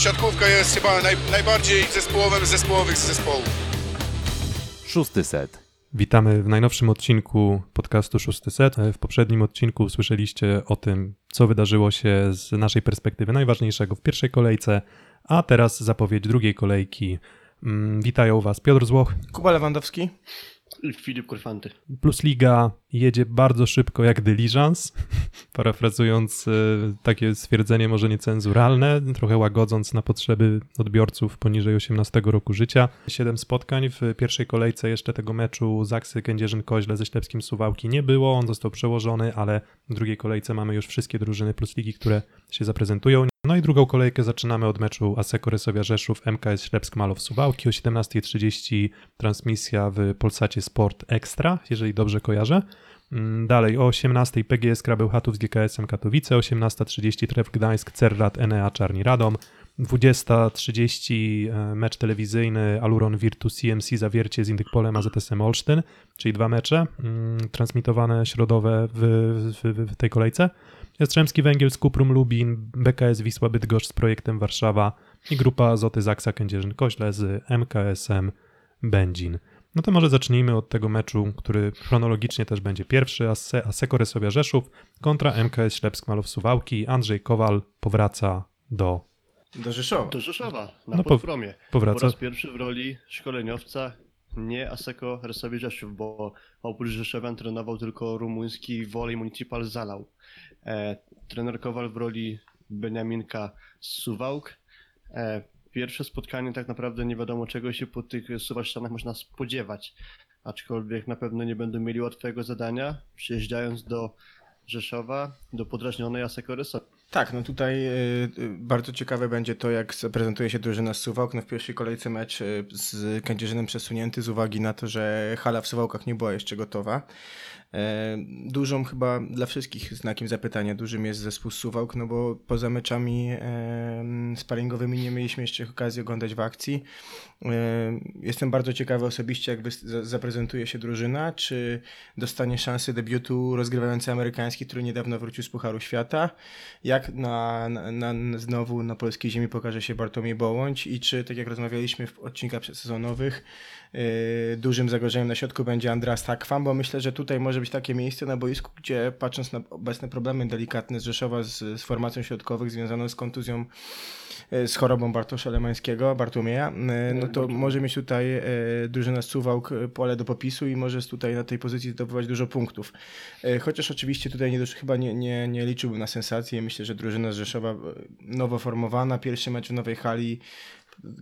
siatkówka jest chyba naj, najbardziej zespołowym z zespołowych z zespołów. Szósty set. Witamy w najnowszym odcinku podcastu Szósty Set. W poprzednim odcinku słyszeliście o tym, co wydarzyło się z naszej perspektywy najważniejszego w pierwszej kolejce, a teraz zapowiedź drugiej kolejki. Mm, Witają Was Piotr Złoch, Kuba Lewandowski. I Filip Kurfanty. Plus Liga jedzie bardzo szybko jak dyliżans, parafrazując e, takie stwierdzenie może niecenzuralne, trochę łagodząc na potrzeby odbiorców poniżej 18 roku życia. Siedem spotkań w pierwszej kolejce jeszcze tego meczu Zaksy Kędzierzyn-Koźle ze Ślepskim Suwałki nie było, on został przełożony, ale w drugiej kolejce mamy już wszystkie drużyny Plus Ligi, które się zaprezentują. No i drugą kolejkę zaczynamy od meczu Aseko Rysowia Rzeszów MKS Ślepsk Malow Suwałki o 17.30 transmisja w Polsacie Sport Extra, jeżeli dobrze kojarzę. Mm, Dalej o 18.00 PGS Krabeł Chatów z GKS-em Katowice, 18.30 Tref Gdańsk Cerrat Enea Czarni Radom, 20.30 e, mecz telewizyjny Aluron Virtus CMC Zawiercie z Indykpolem AZS-em Olsztyn, czyli dwa mecze mm, transmitowane środowe w, w, w tej kolejce. Jastrzębski Węgiel z Kuprum Lubin, BKS Wisła Bydgoszcz z projektem Warszawa i grupa Azoty Zaksa Kędzierzyn-Koźle z MKS-em Będzin. No to może zacznijmy od tego meczu, który chronologicznie też będzie pierwszy. Ase- Aseko Rysowia Rzeszów kontra MKS Ślepsk Malow Suwałki. Andrzej Kowal powraca do... Do Rzeszowa. Do Rzeszowa, na No po- Podpromie. Po Powraca. raz pierwszy w roli szkoleniowca, nie Aseko Resowi Rzeszów, bo oprócz Rzeszowian trenował tylko rumuński Volley Municipal Zalał. E, trener Kowal w roli Beniaminka z Suwałk. E, pierwsze spotkanie tak naprawdę nie wiadomo czego się po tych Suwałszczanach można spodziewać. Aczkolwiek na pewno nie będą mieli łatwego zadania, przyjeżdżając do Rzeszowa, do podrażnionej Aseko Resowi. Tak, no tutaj y, y, bardzo ciekawe będzie to, jak zaprezentuje się drużyna z Suwałk. No w pierwszej kolejce mecz y, z Kędzierzynem przesunięty z uwagi na to, że hala w Suwałkach nie była jeszcze gotowa. E, Dużą chyba dla wszystkich znakiem zapytania dużym jest zespół Suwałk, no bo poza meczami e, sparingowymi nie mieliśmy jeszcze okazji oglądać w akcji. E, Jestem bardzo ciekawy osobiście, jak zaprezentuje się drużyna, czy dostanie szansę debiutu rozgrywający amerykański, który niedawno wrócił z Pucharu Świata, jak na, na, na, znowu na polskiej ziemi pokaże się Bartłomiej Bołądź i czy, tak jak rozmawialiśmy w odcinkach przedsezonowych, dużym zagrożeniem na środku będzie Andras Takwan, bo myślę, że tutaj może być takie miejsce na boisku, gdzie patrząc na obecne problemy delikatne z Rzeszowa z, z formacją środkowych związaną z kontuzją yy, z chorobą Bartosza Lemańskiego, Bartłomieja, yy, no to może mieć tutaj yy, drużyna Suwałk pole do popisu i może tutaj na tej pozycji zdobywać dużo punktów. Chociaż oczywiście tutaj nie, chyba nie, nie, nie liczyłbym na sensację. Myślę, że drużyna z Rzeszowa e, nowo formowana, pierwszy mecz w nowej hali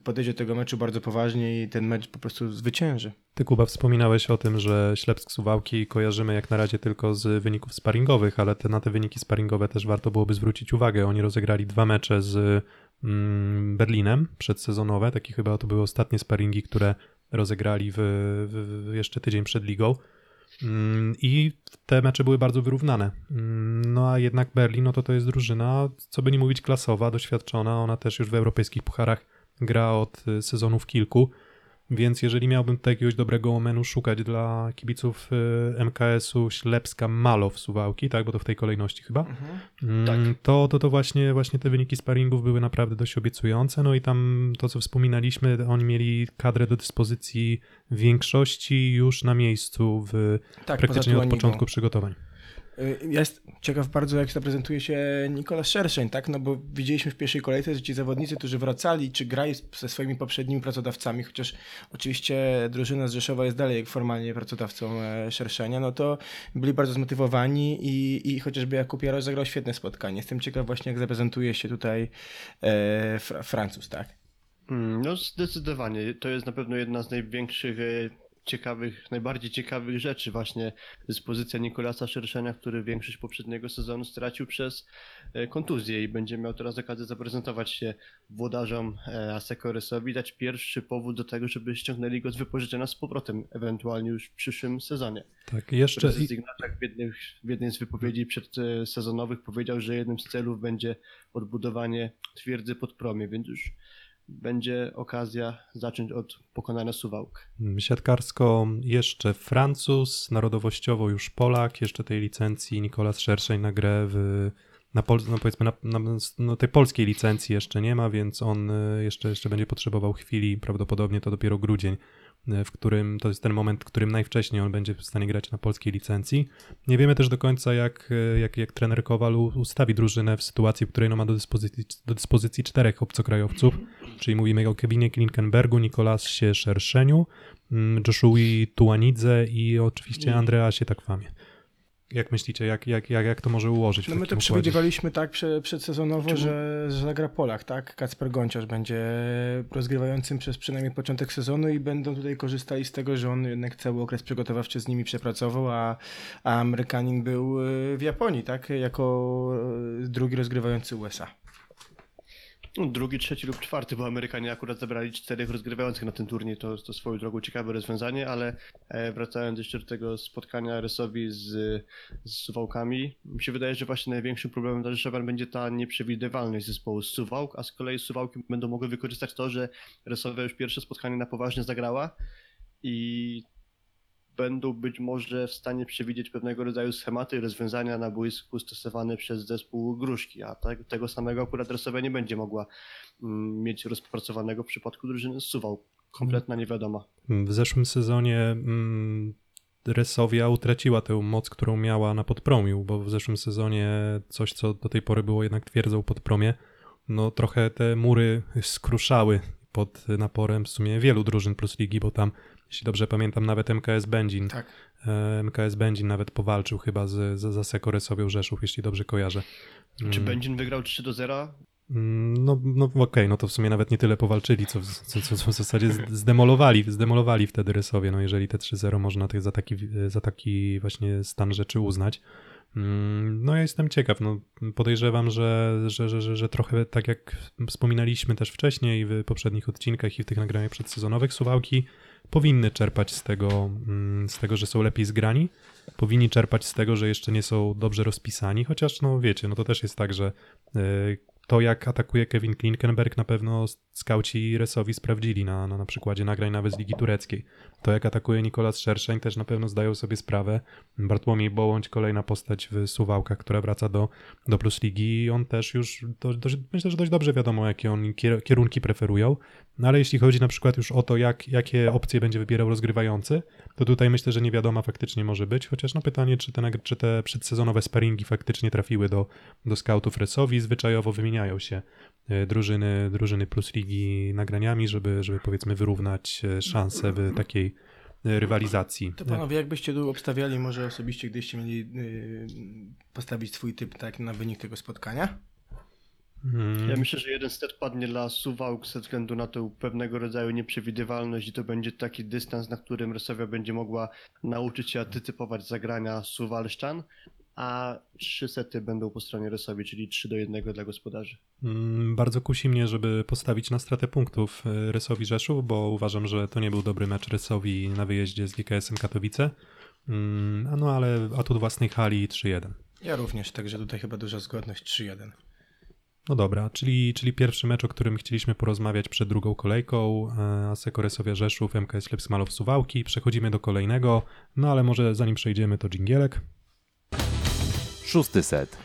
podejdzie do tego meczu bardzo poważnie i ten mecz po prostu zwycięży. Ty Kuba wspominałeś o tym, że Ślepsk Suwałki kojarzymy jak na razie tylko z wyników sparingowych, ale te, na te wyniki sparingowe też warto byłoby zwrócić uwagę. Oni rozegrali dwa mecze z mm, Berlinem przedsezonowe, takie chyba to były ostatnie sparingi, które rozegrali w, w, jeszcze tydzień przed ligą. Mm, I te mecze były bardzo wyrównane. Mm, No a jednak Berlin, no to to jest drużyna, co by nie mówić, klasowa, doświadczona. Ona też już w europejskich pucharach gra od y, sezonów kilku. Więc jeżeli miałbym tutaj jakiegoś dobrego omenu szukać dla kibiców y, MKS-u Ślepska Malow Suwałki, tak, bo to w tej kolejności chyba, mm, Tak. to, to, to właśnie, właśnie te wyniki sparingów były naprawdę dość obiecujące. No i tam to, co wspominaliśmy, oni mieli kadrę do dyspozycji w większości już na miejscu w Tak, praktycznie od początku przygotowań. Y, Jest ciekaw bardzo, jak zaprezentuje się Nikola Szerszeń, tak? No bo widzieliśmy w pierwszej kolejce, że ci zawodnicy, którzy wracali, czy grali ze swoimi poprzednimi pracodawcami, chociaż oczywiście drużyna z Rzeszowa jest dalej formalnie pracodawcą e, Szerszenia, no to byli bardzo zmotywowani i, i chociażby Jakub Jarosz zagrał świetne spotkanie. Jestem ciekaw właśnie, jak zaprezentuje się tutaj e, Fra Francuz, tak? Mm, No zdecydowanie. To jest na pewno jedna z największych e, ciekawych, najbardziej ciekawych rzeczy właśnie dyspozycja Nikolasa Szerszenia, który większość poprzedniego sezonu stracił przez e, kontuzję i będzie miał teraz okazję zaprezentować się włodarzom e, Aseko Rysowi, dać pierwszy powód do tego, żeby ściągnęli go z wypożyczenia z powrotem, ewentualnie już w przyszłym sezonie. Tak, jeszcze Prezes Ignaczak w, jednych, w jednej z wypowiedzi przedsezonowych powiedział, że jednym z celów będzie odbudowanie twierdzy pod promie, więc już będzie okazja zacząć od pokonania Suwałk. Siatkarsko jeszcze Francuz, narodowościowo już Polak, jeszcze tej licencji Nikolas Szerszeń na grę w na, pol, no powiedzmy na, na no tej polskiej licencji jeszcze nie ma, więc on y, jeszcze, jeszcze będzie potrzebował chwili, prawdopodobnie to dopiero grudzień, w którym to jest ten moment, w którym najwcześniej on będzie w stanie grać na polskiej licencji. Nie wiemy też do końca, jak, jak, jak trener Kowal ustawi drużynę w sytuacji, w której no ma do dyspozycji, do dyspozycji czterech obcokrajowców, czyli mówimy o Kevinie Klinkenbergu, Nikolasie Szerszeniu, mm, Joshua Tuanidze i oczywiście Andreasie Takwamie. Jak myślicie, jak, jak, jak, jak to może ułożyć No my to przewidywaliśmy tak prze, przedsezonowo, że, że zagra Polak, tak? Kacper Gonciarz będzie rozgrywającym przez przynajmniej początek sezonu i będą tutaj korzystali z tego, że on jednak cały okres przygotowawczy z nimi przepracował, a, a Amerykanin był y, w Japonii, tak? Jako y, drugi rozgrywający USA. No, Drugi, trzeci lub czwarty, bo Amerykanie akurat zabrali czterech rozgrywających na ten turniej, to, to swoją drogą ciekawe rozwiązanie, ale e, wracając jeszcze do tego spotkania Rysowi z, z Suwałkami, mi się wydaje, że właśnie największym problemem dla Rzeszowian będzie ta nieprzewidywalność zespołu z Suwałk, a z kolei Suwałki będą mogły wykorzystać to, że Rysowia już pierwsze spotkanie na poważnie zagrała i będą być może w stanie przewidzieć pewnego rodzaju schematy rozwiązania na boisku stosowane przez zespół Gruszki, a te, tego samego akurat Rysowia nie będzie mogła mm, mieć rozpracowanego w przypadku drużyny Suwał. Kompletna niewiadoma. W zeszłym sezonie mm, Resowia utraciła tę moc, którą miała na podpromiu, bo w zeszłym sezonie coś, co do tej pory było jednak twierdzą podpromie, no trochę te mury skruszały pod naporem w sumie wielu drużyn plus ligi, bo tam, jeśli dobrze pamiętam, nawet MKS Będzin, Tak. e, MKS Będzin nawet powalczył chyba z, z, za Seko Resowią Rzeszów, jeśli dobrze kojarzę. Czy Mm. Będzin wygrał 3 do 0? Mm, No, no okej, no to w sumie nawet nie tyle powalczyli, co, co, co, co w zasadzie zdemolowali, zdemolowali wtedy Rysowie, no jeżeli te 3-0 można tych za taki, za taki właśnie stan rzeczy uznać. Mm, No ja jestem ciekaw, no podejrzewam, że, że, że, że, że trochę tak jak wspominaliśmy też wcześniej w poprzednich odcinkach i w tych nagraniach przedsezonowych, Suwałki powinny czerpać z tego, mm, z tego, że są lepiej zgrani, powinni czerpać z tego, że jeszcze nie są dobrze rozpisani, chociaż no wiecie, no to też jest tak, że y, to, jak atakuje Kevin Klinkenberg, na pewno skauci Resowi sprawdzili na, na, na przykładzie nagrań nawet z Ligi Tureckiej. To, jak atakuje Nikolas Szerszeń, też na pewno zdają sobie sprawę. Bartłomiej Bołądź, kolejna postać w Suwałkach, która wraca do, do Plus Ligi i on też już, do, dość, myślę, że dość dobrze wiadomo, jakie kier- kierunki preferują. No ale jeśli chodzi na przykład już o to, jak, jakie opcje będzie wybierał rozgrywający, to tutaj myślę, że niewiadoma faktycznie może być, chociaż no pytanie, czy te, czy te przedsezonowe sparingi faktycznie trafiły do, do scoutów Resowi, zwyczajowo wymieniają się e, drużyny, drużyny plus ligi nagraniami, żeby, żeby powiedzmy wyrównać e, szanse w takiej e, rywalizacji. To panowie, jakbyście tu obstawiali, może osobiście, gdybyście mieli postawić swój typ tak na wynik tego spotkania? Ja myślę, że jeden set padnie dla Suwałk ze względu na tą pewnego rodzaju nieprzewidywalność i to będzie taki dystans, na którym Rysowia będzie mogła nauczyć się antycypować zagrania Suwalszczan, a trzy sety będą po stronie Rysowi, czyli 3 do 1 dla gospodarzy. Mm, Bardzo kusi mnie, żeby postawić na stratę punktów e, Rysowi Rzeszów, bo uważam, że to nie był dobry mecz Rysowi na wyjeździe z GKS-em Katowice. Mm, A no ale atut własnej hali 3-1. Ja również, także tutaj chyba duża zgodność 3-1. No dobra, czyli, czyli pierwszy mecz, o którym chcieliśmy porozmawiać przed drugą kolejką, e, Aseko Resowia Rzeszów, MKS Lep Smalow Suwałki. Przechodzimy do kolejnego, no ale może zanim przejdziemy to dżingielek. Szósty set.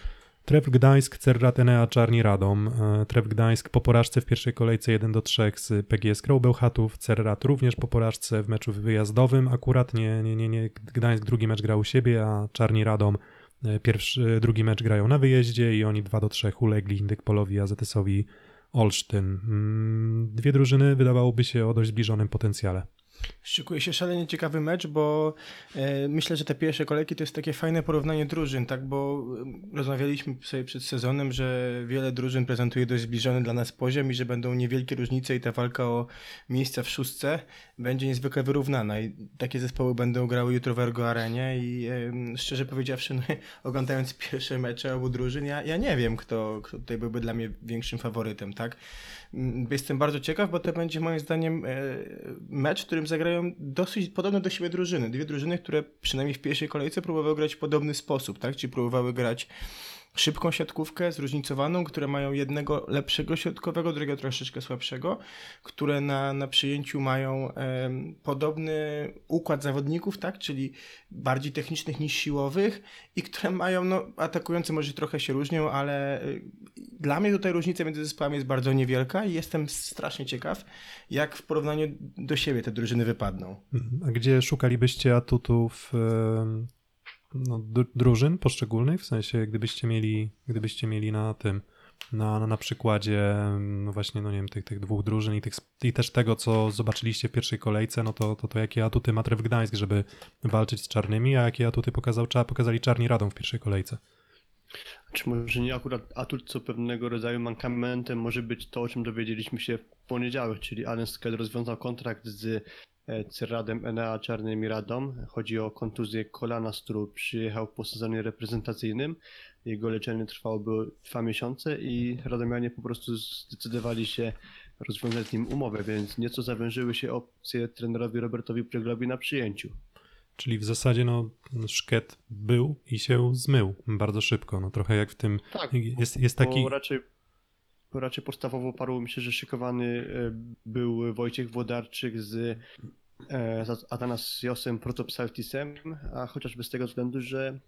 Tref Gdańsk, Cerratenea, Czarni Radom. E, Tref Gdańsk po porażce w pierwszej kolejce 1 do 3 z PGS Krą Bełchatów. Cerrat również po porażce w meczu wyjazdowym. Akurat nie, nie, nie, nie. Gdańsk drugi mecz grał u siebie, a Czarni Radom e, pierwszy, drugi mecz grają na wyjeździe i oni 2 do 3 ulegli Indyk Polowi, AZS-owi Olsztyn. Mm, Dwie drużyny wydawałoby się o dość zbliżonym potencjale. Szykuje się szalenie ciekawy mecz, bo e, myślę, że te pierwsze kolejki to jest takie fajne porównanie drużyn, tak? Bo e, rozmawialiśmy sobie przed sezonem, że wiele drużyn prezentuje dość zbliżony dla nas poziom i że będą niewielkie różnice i ta walka o miejsca w szóstce będzie niezwykle wyrównana i takie zespoły będą grały jutro w Ergo Arenie i e, szczerze powiedziawszy, no, oglądając pierwsze mecze obu drużyn, ja, ja nie wiem, kto, kto tutaj byłby dla mnie większym faworytem, tak? Mm, Jestem bardzo ciekaw, bo to będzie moim zdaniem e, mecz, w którym zagrają dosyć podobne do siebie drużyny. Dwie drużyny, które przynajmniej w pierwszej kolejce próbowały grać w podobny sposób, tak? Czyli próbowały grać szybką siatkówkę, zróżnicowaną, które mają jednego lepszego środkowego, drugiego troszeczkę słabszego, które na, na przyjęciu mają em, podobny układ zawodników, tak, czyli bardziej technicznych niż siłowych i które mają, no atakujący może trochę się różnią, ale y, dla mnie tutaj różnica między zespołami jest bardzo niewielka i jestem strasznie ciekaw, jak w porównaniu do siebie te drużyny wypadną. A gdzie szukalibyście atutów em, no, dru- drużyn poszczególnych? W sensie, gdybyście mieli, gdybyście mieli na tym, na, na, na przykładzie no właśnie, no nie wiem, tych, tych dwóch drużyn i, tych, i też tego, co zobaczyliście w pierwszej kolejce, no to, to, to jakie atuty ma Tref Gdańsk, żeby walczyć z czarnymi, a jakie atuty pokazał, pokazali czarni Radom w pierwszej kolejce? Czy może nie akurat atut, co pewnego rodzaju mankamentem może być to, o czym dowiedzieliśmy się w poniedziałek, czyli Alan Skell rozwiązał kontrakt z e, Cerradem Enea Czarnymi Radom. Chodzi o kontuzję kolana, z którą przyjechał po sezonie reprezentacyjnym. Jego leczenie trwałoby dwa miesiące i Radomianie po prostu zdecydowali się rozwiązać z nim umowę, więc nieco zawężyły się opcje trenerowi Robertowi Preglowi na przyjęciu. Czyli w zasadzie no, szkiet był i się zmył bardzo szybko. No trochę jak w tym. Tak, Jest, jest taki. Bo raczej, raczej podstawowo parło mi się, że szykowany e, był Wojciech Włodarczyk z, e, Atanasiosem Protopsaltisem, a chociażby z tego względu, że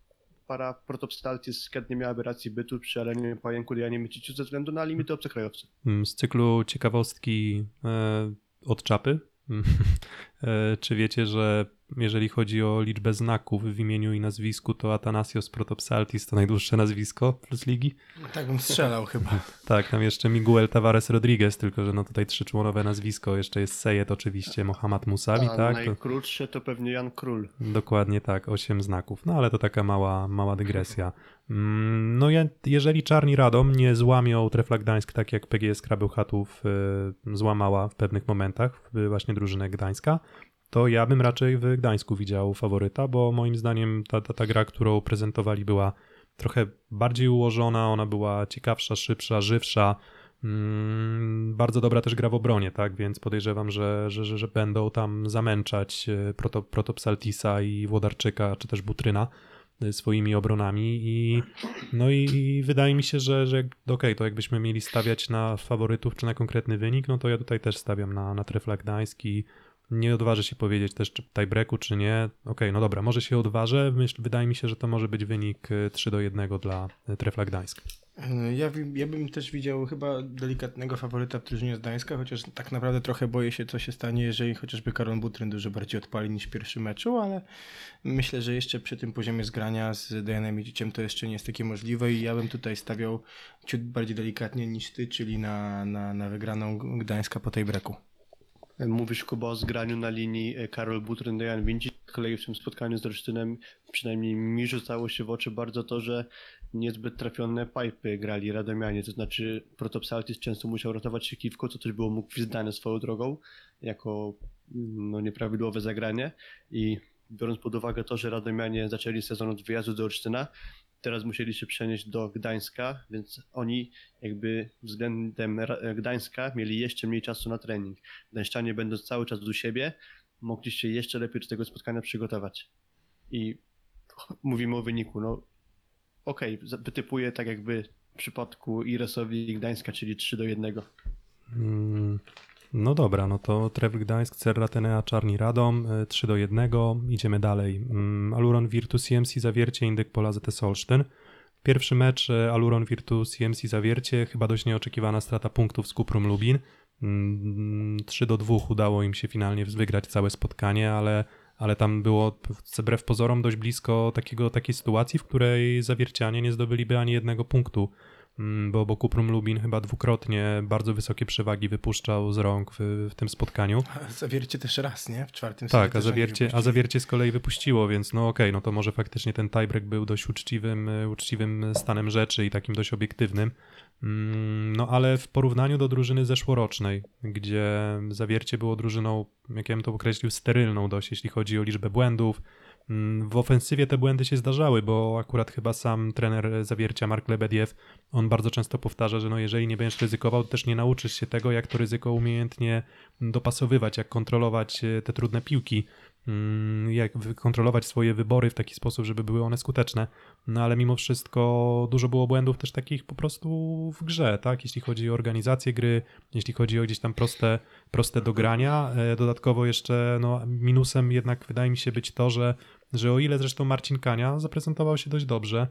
para Protopsaltis chętnie miałaby racji bytu przy Alenie Pająku Janie Myciciu ze względu na limity obcokrajowców. Mm, z cyklu ciekawostki e, od czapy. czy wiecie, że jeżeli chodzi o liczbę znaków w imieniu i nazwisku, to Atanasios Protopsaltis to najdłuższe nazwisko plus ligi? Tak bym strzelał chyba. Tak, tam jeszcze Miguel Tavares Rodriguez, tylko że no tutaj trzyczłonowe nazwisko, jeszcze jest Sejed oczywiście, Mohamed Musawi, a tak? Najkrótsze to pewnie Jan Król. dokładnie tak, osiem znaków, no ale to taka mała, mała dygresja. Mm, No ja, jeżeli Czarni Radom nie złamią Trefla Gdańsk tak jak PGS Krabeł Chatów y, złamała w pewnych momentach y, właśnie drużynę Gdańska, to ja bym raczej w Gdańsku widział faworyta, bo moim zdaniem ta, ta, ta gra, którą prezentowali była trochę bardziej ułożona, ona była ciekawsza, szybsza, żywsza. Mm, bardzo dobra też gra w obronie, tak? Więc podejrzewam, że, że, że, że będą tam zamęczać e, proto, Protopsaltisa i Włodarczyka, czy też Butryna e, swoimi obronami i no i, i wydaje mi się, że, że okej, to jakbyśmy mieli stawiać na faworytów czy na konkretny wynik, no to ja tutaj też stawiam na, na Trefla Gdańsk i nie odważę się powiedzieć też czy tiebreaku czy nie. Okej, no dobra, może się odważę. Myśl, wydaje mi się, że to może być wynik e, 3 do 1 dla e, Trefla Gdańsk. Ja, wi- ja bym też widział chyba delikatnego faworyta w drużynie z Gdańska, chociaż tak naprawdę trochę boję się, co się stanie, jeżeli chociażby Karol Butryn dużo bardziej odpali niż w pierwszym meczu, ale myślę, że jeszcze przy tym poziomie zgrania z Dianem Dziciem to jeszcze nie jest takie możliwe i ja bym tutaj stawiał ciut bardziej delikatnie niż ty, czyli na, na, na wygraną Gdańska po tej breku. Mówisz Kuba o zgraniu na linii e, Karol Butryn, Dejan Winci. Kolei w tym spotkaniu z Olsztynem przynajmniej mi rzucało się w oczy bardzo to, że niezbyt trafione pipy grali Radomianie, to znaczy Protopsaltis często musiał ratować się kiwką, co też było mu gwizdane swoją drogą, jako mm, no, nieprawidłowe zagranie i biorąc pod uwagę to, że Radomianie zaczęli sezon od wyjazdu do Olsztyna, teraz musieli się przenieść do Gdańska, więc oni jakby względem Ra- Gdańska mieli jeszcze mniej czasu na trening. Gdańszczanie będąc cały czas u siebie, mogli się jeszcze lepiej do tego spotkania przygotować. I mówimy o wyniku, no okej, okay, wytypuję tak jakby w przypadku Iresowi i Gdańska, czyli 3 do 1. Mm, No dobra, no to Tref Gdańsk, Cerra Tenea, Czarni Radom, y, 3 do 1, idziemy dalej. Mm, Aluron Virtus CMC Zawiercie, Indyk Pola ZS Olsztyn. Pierwszy mecz y, Aluron Virtus CMC Zawiercie, chyba dość nieoczekiwana strata punktów z Kuprum Lubin. Mm, 3 do 2 udało im się finalnie wygrać całe spotkanie, ale, ale tam było wbrew pozorom dość blisko takiego, takiej sytuacji, w której Zawiercianie nie zdobyliby ani jednego punktu Mm, bo, bo Kuprum Lubin chyba dwukrotnie bardzo wysokie przewagi wypuszczał z rąk w, w tym spotkaniu. A Zawiercie też raz, nie? W czwartym Tak, a zawiercie, a zawiercie z kolei wypuściło, więc no okej, no to może faktycznie ten tiebreak był dość uczciwym, y, uczciwym stanem rzeczy i takim dość obiektywnym. Mm, No ale w porównaniu do drużyny zeszłorocznej, gdzie zawiercie było drużyną, jak ja bym to określił, sterylną dość, jeśli chodzi o liczbę błędów. Mm, W ofensywie te błędy się zdarzały, bo akurat chyba sam trener zawiercia, Mark Lebediew, on bardzo często powtarza, że no jeżeli nie będziesz ryzykował, to też nie nauczysz się tego, jak to ryzyko umiejętnie dopasowywać, jak kontrolować e, te trudne piłki. mm, jak wykontrolować swoje wybory w taki sposób, żeby były one skuteczne. No ale mimo wszystko dużo było błędów też takich po prostu w grze, tak? Jeśli chodzi o organizację gry, jeśli chodzi o gdzieś tam proste, proste dogrania. E, Dodatkowo jeszcze no, minusem jednak wydaje mi się być to, że, że o ile zresztą Marcin Kania zaprezentował się dość dobrze,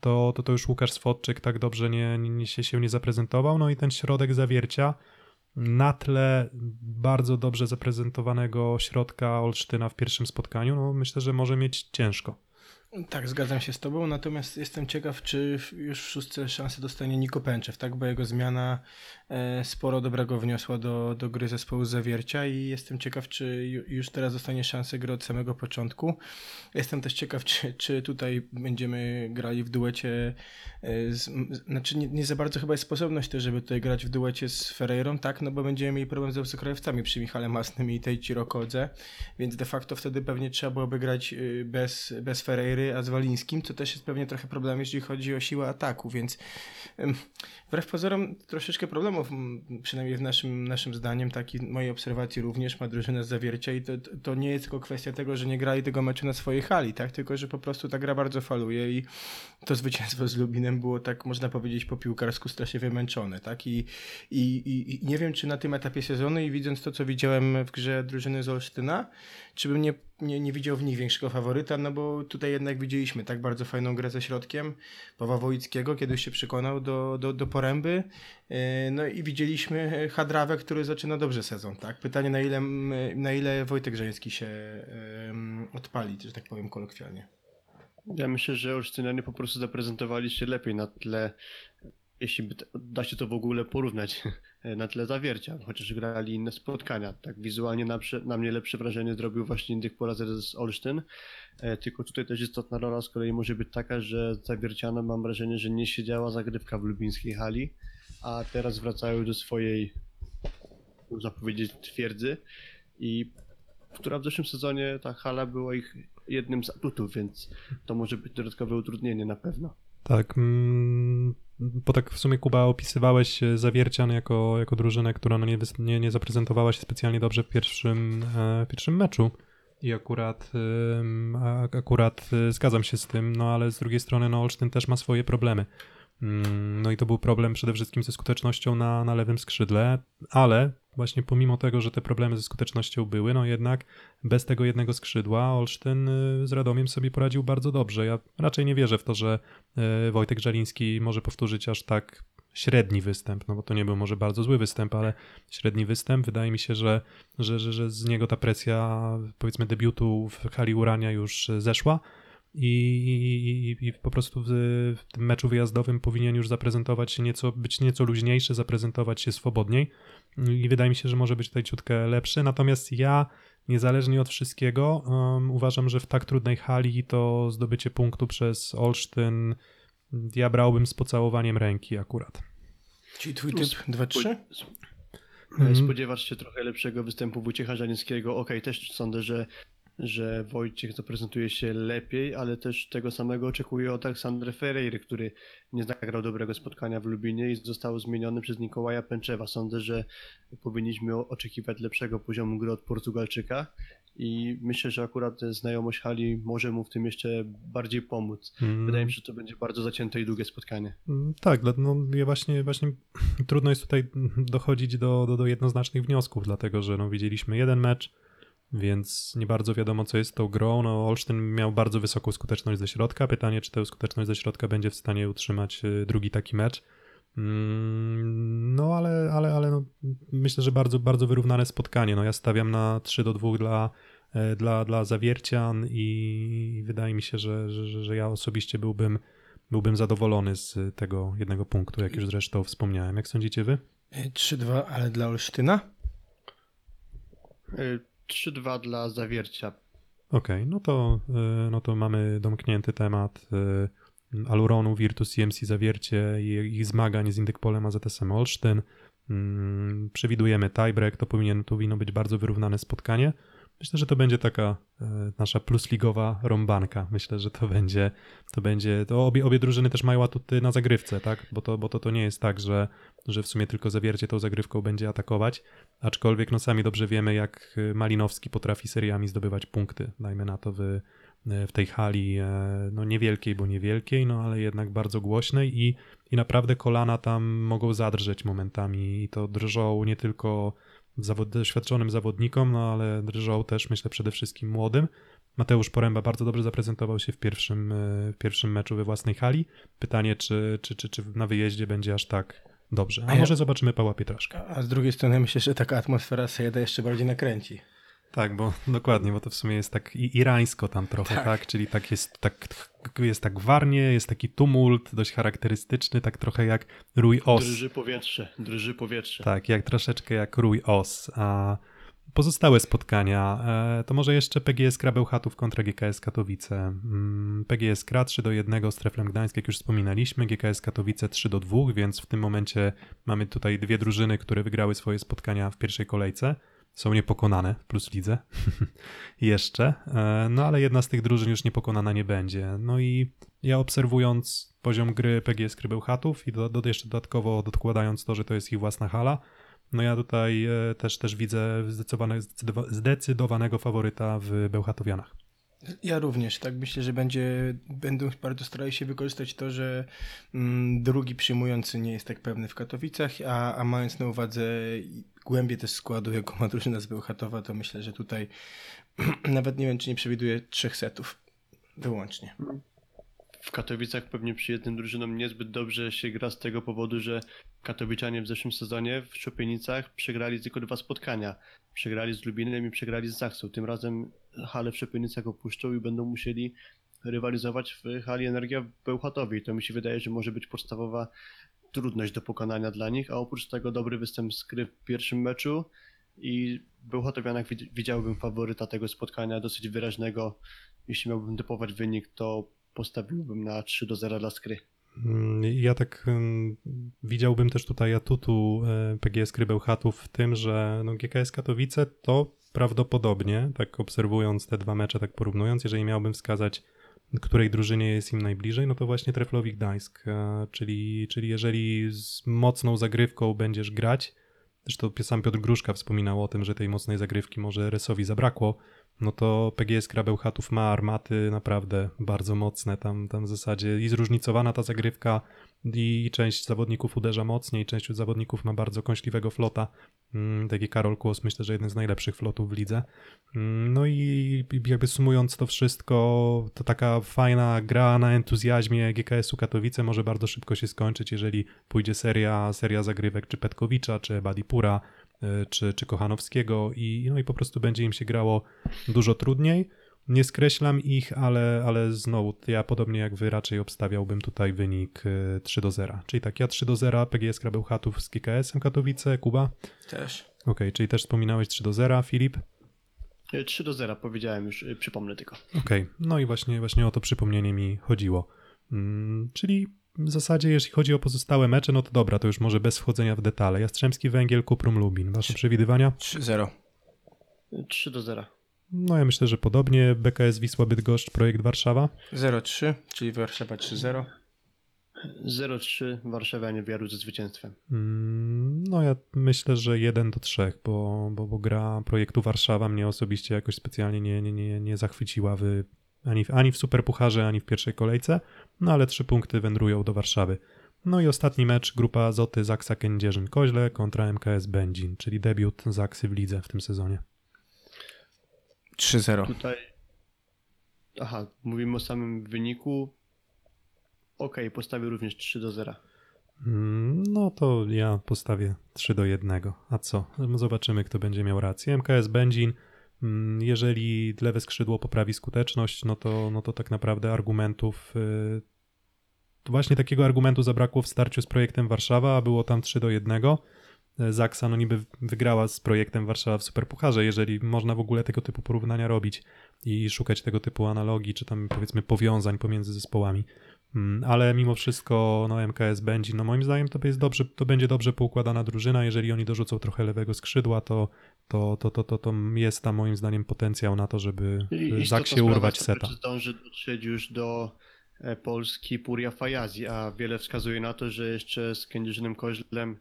to, to, to już Łukasz Swodczyk tak dobrze nie, nie, się, się nie zaprezentował. No i ten środek zawiercia na tle bardzo dobrze zaprezentowanego środka Olsztyna w pierwszym spotkaniu, no myślę, że może mieć ciężko. Tak, zgadzam się z tobą, natomiast jestem ciekaw, czy już w szóstce szansę dostanie Niko Pęczew, tak? Bo jego zmiana e, sporo dobrego wniosła do, do gry zespołu Zawiercia i jestem ciekaw, czy ju- już teraz dostanie szansę gry od samego początku. Jestem też ciekaw, czy, czy tutaj będziemy grali w duecie, e, z, znaczy nie, nie za bardzo chyba jest sposobność też, żeby tutaj grać w duecie z Ferreirą, tak? No bo będziemy mieli problem z obcokrajowcami przy Michale Masnym i tej Cirokodze, więc de facto wtedy pewnie trzeba byłoby grać y, bez, bez Ferreiry, a z Walińskim, co też jest pewnie trochę problem, jeżeli chodzi o siłę ataku, więc wbrew pozorom troszeczkę problemów, przynajmniej w naszym, naszym zdaniem, tak i mojej obserwacji również ma drużyna z Zawiercia i to, to nie jest tylko kwestia tego, że nie grali tego meczu na swojej hali, tak, tylko że po prostu ta gra bardzo faluje i to zwycięstwo z Lubinem było tak, można powiedzieć, po piłkarsku strasznie wymęczone, tak, i, i, i nie wiem, czy na tym etapie sezonu i widząc to, co widziałem w grze drużyny z Olsztyna, czy bym nie, nie, nie widział w nich większego faworyta, no bo tutaj jednak widzieliśmy tak bardzo fajną grę ze środkiem Pawła Wojickiego, kiedy już się przekonał do, do, do poręby, Yy, no i widzieliśmy Hadrawę, który zaczyna dobrze sezon, tak? Pytanie, na ile, na ile Wojtek Żeński się odpali, że tak powiem kolokwialnie. Ja myślę, że Olsztynianie po prostu zaprezentowali się lepiej na tle, jeśli by da się to w ogóle porównać, na tle zawiercia, chociaż grali inne spotkania. Tak wizualnie na, na mnie lepsze wrażenie zrobił właśnie Indyk Polazer z Olsztyn, e, tylko tutaj też istotna rola z kolei może być taka, że zawierciano mam wrażenie, że nie siedziała zagrywka w lubińskiej hali, a teraz wracają do swojej, można powiedzieć, twierdzy i która w zeszłym sezonie ta hala była ich jednym z atutów, więc to może być dodatkowe utrudnienie na pewno. Tak, mm, bo tak w sumie Kuba opisywałeś e, Zawiercian jako, jako drużynę, która no nie, nie, nie zaprezentowała się specjalnie dobrze w pierwszym, e, w pierwszym meczu. I akurat, akurat y, zgadzam się z tym, no ale z drugiej strony no Olsztyn też ma swoje problemy. Mm, No i to był problem przede wszystkim ze skutecznością na, na lewym skrzydle, ale właśnie pomimo tego, że te problemy ze skutecznością były, no jednak bez tego jednego skrzydła Olsztyn y, z Radomiem sobie poradził bardzo dobrze. Ja raczej nie wierzę w to, że y, Wojtek Żaliński może powtórzyć aż tak średni występ, no bo to nie był może bardzo zły występ, ale średni występ. Wydaje mi się, że, że, że, że z niego ta presja powiedzmy debiutu w hali Urania już zeszła i, i, i po prostu w, w tym meczu wyjazdowym powinien już zaprezentować się nieco, być nieco luźniejszy, zaprezentować się swobodniej i wydaje mi się, że może być tutaj ciutkę lepszy, natomiast ja niezależnie od wszystkiego um, uważam, że w tak trudnej hali to zdobycie punktu przez Olsztyn ja brałbym z pocałowaniem ręki akurat. Czyli twój typ 2-3? Mhm. Spodziewasz się trochę lepszego występu Wojciecha Żanińskiego. Okej, też sądzę, że, że Wojciech zaprezentuje się lepiej, ale też tego samego oczekuję od Aleksandra Ferreiry, który nie zagrał dobrego spotkania w Lubinie i został zmieniony przez Nikołaja Pęczewa. Sądzę, że powinniśmy oczekiwać lepszego poziomu gry od Portugalczyka i myślę, że akurat znajomość hali może mu w tym jeszcze bardziej pomóc. Mm. Wydaje mi się, że to będzie bardzo zacięte i długie spotkanie. Mm, Tak, no ja właśnie, właśnie trudno jest tutaj dochodzić do, do, do jednoznacznych wniosków, dlatego że no, widzieliśmy jeden mecz, więc nie bardzo wiadomo, co jest z tą grą. No, Olsztyn miał bardzo wysoką skuteczność ze środka. Pytanie, czy tę skuteczność ze środka będzie w stanie utrzymać y, drugi taki mecz. Mm, No, ale, ale, ale no, myślę, że bardzo, bardzo wyrównane spotkanie. No, ja stawiam na 3 do 2 dla, e, dla, dla zawiercian i wydaje mi się, że, że, że- ja osobiście byłbym byłbym zadowolony z tego jednego punktu, jak już zresztą wspomniałem. Jak sądzicie wy? E, 3-2, ale dla Olsztyna? Y, 3-2 dla zawiercia. Okej, no, to, y, no to mamy domknięty temat y, Aluronu, Virtus CMC Zawiercie i ich zmagań z Indykpolem AZS-em Olsztyn. Mm, Przewidujemy tiebreak, to powinien, to powinno być bardzo wyrównane spotkanie. Myślę, że to będzie taka e, nasza plusligowa rąbanka. Myślę, że to będzie, to będzie, to obie, obie drużyny też mają atuty na zagrywce, tak? Bo to, bo to, to nie jest tak, że, że w sumie tylko zawiercie tą zagrywką będzie atakować, aczkolwiek no sami dobrze wiemy, jak Malinowski potrafi seriami zdobywać punkty, dajmy na to w, w tej hali, e, no niewielkiej, bo niewielkiej, no ale jednak bardzo głośnej i, i naprawdę kolana tam mogą zadrżeć momentami i to drżą nie tylko zawod, doświadczonym zawodnikom, no ale drżą też myślę przede wszystkim młodym. Mateusz Poręba bardzo dobrze zaprezentował się w pierwszym, e, w pierwszym meczu we własnej hali. Pytanie, czy, czy, czy, czy na wyjeździe będzie aż tak dobrze. A A ja- może zobaczymy Pawła Pietraszka. A z drugiej strony myślę, że taka atmosfera Sejeda jeszcze bardziej nakręci. Tak, bo dokładnie, bo to w sumie jest tak irańsko tam trochę, tak? Tak. Czyli tak jest, tak, jest tak warnie, jest taki tumult dość charakterystyczny, tak trochę jak Rój Os. Drży powietrze, drży powietrze. Tak, jak troszeczkę jak Rój Os. A pozostałe spotkania, e, to może jeszcze PGS Krabełchatów kontra GKS Katowice. Mm, PGS Kra 3 do 1 z Treflem Gdańsk, jak już wspominaliśmy, GKS Katowice 3 do 2, więc w tym momencie mamy tutaj dwie drużyny, które wygrały swoje spotkania w pierwszej kolejce. Są niepokonane Plus Lidze jeszcze, E, no ale jedna z tych drużyn już niepokonana nie będzie. No i ja obserwując poziom gry PGS Krybełchatów i do, do, jeszcze dodatkowo dokładając to, że to jest ich własna hala, no ja tutaj e, też, też widzę zdecydowane, zdecydowa- zdecydowanego faworyta w Bełchatowianach. Ja również, tak myślę, że będzie, będą bardzo starali się wykorzystać to, że mm, drugi przyjmujący nie jest tak pewny w Katowicach, a, a mając na uwadze głębię też składu, jaką ma drużyna z Bełchatowa, to myślę, że tutaj nawet nie wiem, czy nie przewiduje trzech setów wyłącznie. W Katowicach pewnie przy jednym drużynom niezbyt dobrze się gra z tego powodu, że Katowiczanie w zeszłym sezonie w Szopienicach przegrali tylko dwa spotkania. Przegrali z Lubinem i przegrali z Zaksą. Tym razem halę w Szopienicach opuszczą i będą musieli rywalizować w hali Energia w Bełchatowie. I to mi się wydaje, że może być podstawowa trudność do pokonania dla nich, a oprócz tego dobry występ z gry w pierwszym meczu i Bełchatowianach wid- widziałbym faworyta tego spotkania, dosyć wyraźnego. Jeśli miałbym typować wynik, to postawiłbym na 3 do 0 dla Skry. Mm, Ja tak widziałbym też tutaj atutu e, PGS Krybełchatów w tym, że no GKS Katowice to prawdopodobnie, tak obserwując te dwa mecze, tak porównując, jeżeli miałbym wskazać, której drużynie jest im najbliżej, no to właśnie Treflowi Gdańsk, e, czyli, czyli jeżeli z mocną zagrywką będziesz grać, zresztą sam Piotr Gruszka wspominał o tym, że tej mocnej zagrywki może Resowi zabrakło, no to PGS Krabełchatów ma armaty naprawdę bardzo mocne, tam, tam w zasadzie i zróżnicowana ta zagrywka i część zawodników uderza mocniej, część zawodników ma bardzo kąśliwego flota, Mm, taki Karol Kłos myślę, że jeden z najlepszych flotów w lidze. Mm, No i jakby sumując to wszystko, to taka fajna gra na entuzjazmie GKS-u Katowice może bardzo szybko się skończyć, jeżeli pójdzie seria, seria zagrywek czy Petkowicza, czy Badipura, czy, czy Kochanowskiego i, no i po prostu będzie im się grało dużo trudniej. Nie skreślam ich, ale, ale znowu ja podobnie jak wy raczej obstawiałbym tutaj wynik y, 3 do 0. Czyli tak, ja 3 do 0, PGS Krabełchatów z GKS-em Katowice, Kuba. Też. Okej, czyli też wspominałeś 3 do 0, Filip. E, 3 do 0 powiedziałem już, e, przypomnę tylko. Okej, no i właśnie, właśnie o to przypomnienie mi chodziło. Mm, czyli w zasadzie, jeśli chodzi o pozostałe mecze, no to dobra, to już może bez wchodzenia w detale. Jastrzębski Węgiel, Kuprum Lubin. Wasze przewidywania? 3-0. E, 3 do 0. No ja myślę, że podobnie. BKS Wisła Bydgoszcz, Projekt Warszawa. 0-3, czyli Warszawa 3-0. 0-3 Warszawianie wiaru ze zwycięstwem. Mm, No ja myślę, że 1 do 3, bo, bo, bo gra projektu Warszawa mnie osobiście jakoś specjalnie nie, nie, nie, nie zachwyciła w, ani, w, ani w Superpucharze, ani w pierwszej kolejce, no ale trzy punkty wędrują do Warszawy. No i ostatni mecz, grupa Azoty Zaksa Kędzierzyn-Koźle kontra MKS Będzin, czyli debiut Zaksy w lidze w tym sezonie. 3-0. Tutaj. Aha, mówimy o samym wyniku. Okej, postawię również 3 do 0. Mm, No to ja postawię 3 do 1. A co? Zobaczymy, kto będzie miał rację. MKS Będzin, jeżeli lewe skrzydło poprawi skuteczność, no to, no to tak naprawdę argumentów. y, właśnie takiego argumentu zabrakło w starciu z projektem Warszawa, a było tam 3 do 1. Zaksa no niby wygrała z projektem Warszawa w Superpucharze, jeżeli można w ogóle tego typu porównania robić i szukać tego typu analogii, czy tam powiedzmy powiązań pomiędzy zespołami. Mm, Ale mimo wszystko no, MKS będzie, no moim zdaniem to, jest dobrze, to będzie dobrze poukładana drużyna. Jeżeli oni dorzucą trochę lewego skrzydła, to, to, to, to, to, to jest tam moim zdaniem potencjał na to, żeby I Zaksie sprawa, urwać seta. czy Zdąży dotrzeć już do e, Polski Puria Fajazi, a wiele wskazuje na to, że jeszcze z Kędzierzynem Koźlem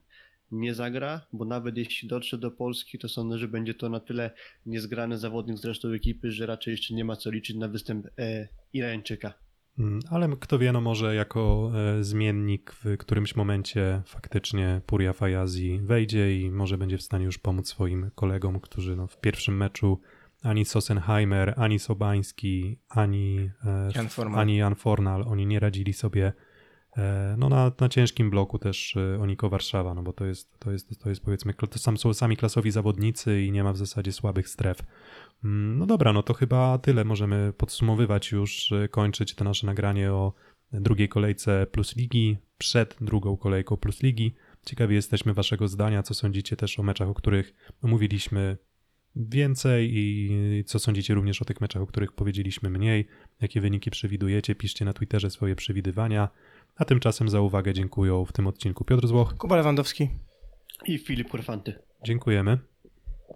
nie zagra, bo nawet jeśli dotrze do Polski, to sądzę, że będzie to na tyle niezgrany zawodnik z resztą ekipy, że raczej jeszcze nie ma co liczyć na występ e, Irańczyka. Mm, Ale kto wie, no może jako e, zmiennik w którymś momencie faktycznie Puria Fajazi wejdzie i może będzie w stanie już pomóc swoim kolegom, którzy no, w pierwszym meczu ani Sossenheimer, ani Sobański, ani, e, Jan Formal. ani Jan Fornal, oni nie radzili sobie no, na, na ciężkim bloku też e, Oniko Warszawa, no bo to jest, to jest, to jest powiedzmy, to sam, są sami klasowi zawodnicy i nie ma w zasadzie słabych stref. Mm, No dobra, no to chyba tyle. Możemy podsumowywać już, e, kończyć to nasze nagranie o drugiej kolejce Plus Ligi, przed drugą kolejką Plus Ligi. Ciekawi jesteśmy waszego zdania, co sądzicie też o meczach, o których omówiliśmy więcej i co sądzicie również o tych meczach, o których powiedzieliśmy mniej, jakie wyniki przewidujecie, piszcie na Twitterze swoje przewidywania. A tymczasem za uwagę dziękuję w tym odcinku Piotr Złoch. Kuba Lewandowski. I Filip Kurfanty. Dziękujemy.